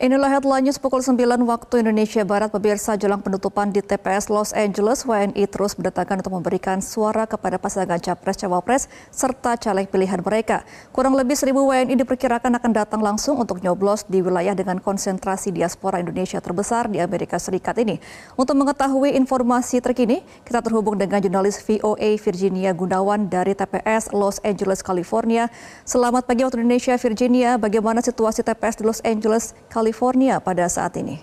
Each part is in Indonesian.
Inilah headline pukul 9 waktu Indonesia Barat. Pemirsa jelang penutupan di TPS Los Angeles, WNI terus berdatangan untuk memberikan suara kepada pasangan Capres-Cawapres serta caleg pilihan mereka. Kurang lebih 1000 WNI diperkirakan akan datang langsung untuk nyoblos di wilayah dengan konsentrasi diaspora Indonesia terbesar di Amerika Serikat ini. Untuk mengetahui informasi terkini, kita terhubung dengan jurnalis VOA Virginia Gunawan dari TPS Los Angeles, California. Selamat pagi waktu Indonesia, Virginia. Bagaimana situasi TPS di Los Angeles, California? California pada saat ini.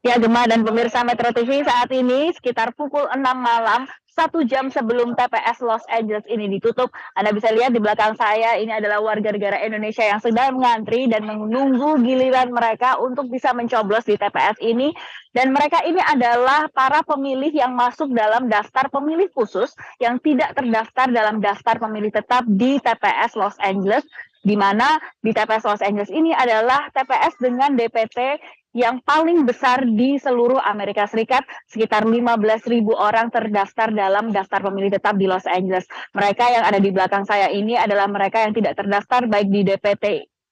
Ya, Gemma dan pemirsa Metro TV saat ini sekitar pukul 6 malam, satu jam sebelum TPS Los Angeles ini ditutup. Anda bisa lihat di belakang saya, ini adalah warga negara Indonesia yang sedang mengantri dan menunggu giliran mereka untuk bisa mencoblos di TPS ini. Dan mereka ini adalah para pemilih yang masuk dalam daftar pemilih khusus yang tidak terdaftar dalam daftar pemilih tetap di TPS Los Angeles di mana di TPS Los Angeles ini adalah TPS dengan DPT yang paling besar di seluruh Amerika Serikat, sekitar 15.000 orang terdaftar dalam daftar pemilih tetap di Los Angeles. Mereka yang ada di belakang saya ini adalah mereka yang tidak terdaftar baik di DPT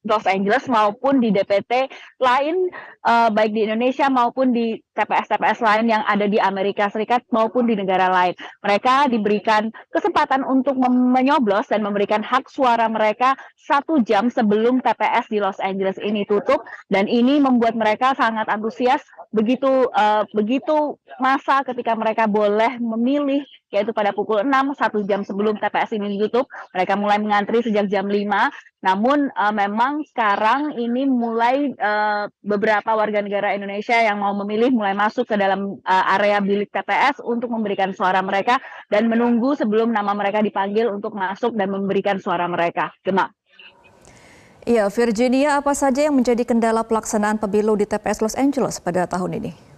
Los Angeles maupun di DPT lain uh, baik di Indonesia maupun di TPS-TPS lain yang ada di Amerika Serikat maupun di negara lain. Mereka diberikan kesempatan untuk menyoblos dan memberikan hak suara mereka satu jam sebelum TPS di Los Angeles ini tutup dan ini membuat mereka sangat antusias begitu uh, begitu masa ketika mereka boleh memilih yaitu pada pukul 6 satu jam sebelum TPS ini ditutup mereka mulai mengantri sejak jam 5 namun uh, memang sekarang ini mulai uh, beberapa warga negara Indonesia yang mau memilih mulai masuk ke dalam uh, area bilik TPS untuk memberikan suara mereka dan menunggu sebelum nama mereka dipanggil untuk masuk dan memberikan suara mereka. Gemma. Iya, Virginia, apa saja yang menjadi kendala pelaksanaan pemilu di TPS Los Angeles pada tahun ini?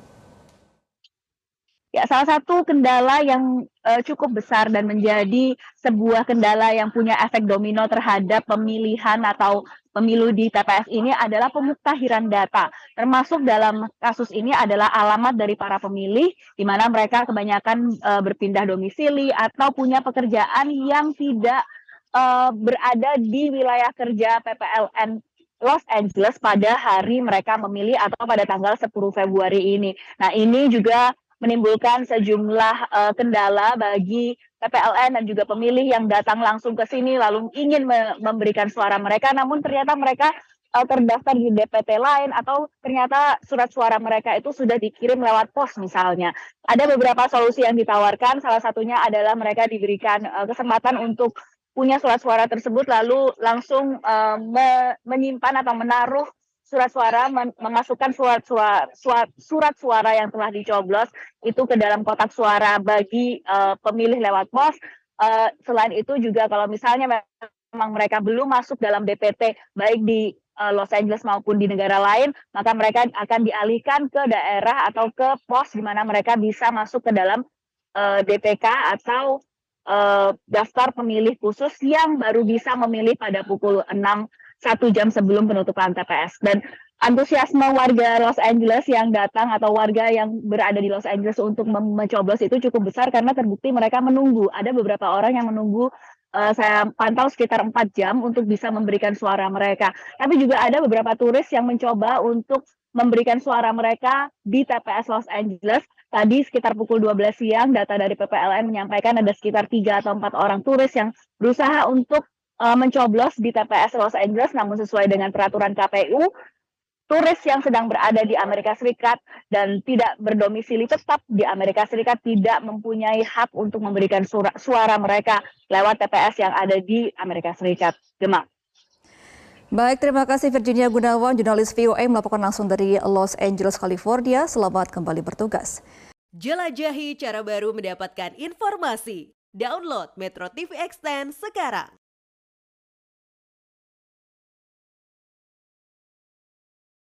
Ya, salah satu kendala yang uh, cukup besar dan menjadi sebuah kendala yang punya efek domino terhadap pemilihan atau pemilu di TPS ini adalah pemuktahiran data. Termasuk dalam kasus ini adalah alamat dari para pemilih, di mana mereka kebanyakan uh, berpindah domisili atau punya pekerjaan yang tidak uh, berada di wilayah kerja PPLN Los Angeles pada hari mereka memilih atau pada tanggal 10 Februari ini. Nah, ini juga menimbulkan sejumlah uh, kendala bagi PPLN dan juga pemilih yang datang langsung ke sini lalu ingin me memberikan suara mereka namun ternyata mereka uh, terdaftar di DPT lain atau ternyata surat suara mereka itu sudah dikirim lewat pos misalnya. Ada beberapa solusi yang ditawarkan salah satunya adalah mereka diberikan uh, kesempatan untuk punya surat suara tersebut lalu langsung uh, me menyimpan atau menaruh surat suara memasukkan surat suara, surat surat suara yang telah dicoblos itu ke dalam kotak suara bagi uh, pemilih lewat pos. Uh, selain itu juga kalau misalnya memang mereka belum masuk dalam DPT baik di uh, Los Angeles maupun di negara lain, maka mereka akan dialihkan ke daerah atau ke pos di mana mereka bisa masuk ke dalam uh, DPK atau uh, daftar pemilih khusus yang baru bisa memilih pada pukul 6 satu jam sebelum penutupan TPS. Dan antusiasme warga Los Angeles yang datang atau warga yang berada di Los Angeles untuk mencoblos itu cukup besar karena terbukti mereka menunggu. Ada beberapa orang yang menunggu uh, saya pantau sekitar empat jam untuk bisa memberikan suara mereka. Tapi juga ada beberapa turis yang mencoba untuk memberikan suara mereka di TPS Los Angeles. Tadi sekitar pukul 12 siang, data dari PPLN menyampaikan ada sekitar tiga atau empat orang turis yang berusaha untuk uh, mencoblos di TPS Los Angeles namun sesuai dengan peraturan KPU turis yang sedang berada di Amerika Serikat dan tidak berdomisili tetap di Amerika Serikat tidak mempunyai hak untuk memberikan suara, suara mereka lewat TPS yang ada di Amerika Serikat. Gemma. Baik, terima kasih Virginia Gunawan, jurnalis VOA melaporkan langsung dari Los Angeles, California. Selamat kembali bertugas. Jelajahi cara baru mendapatkan informasi. Download Metro TV Extend sekarang.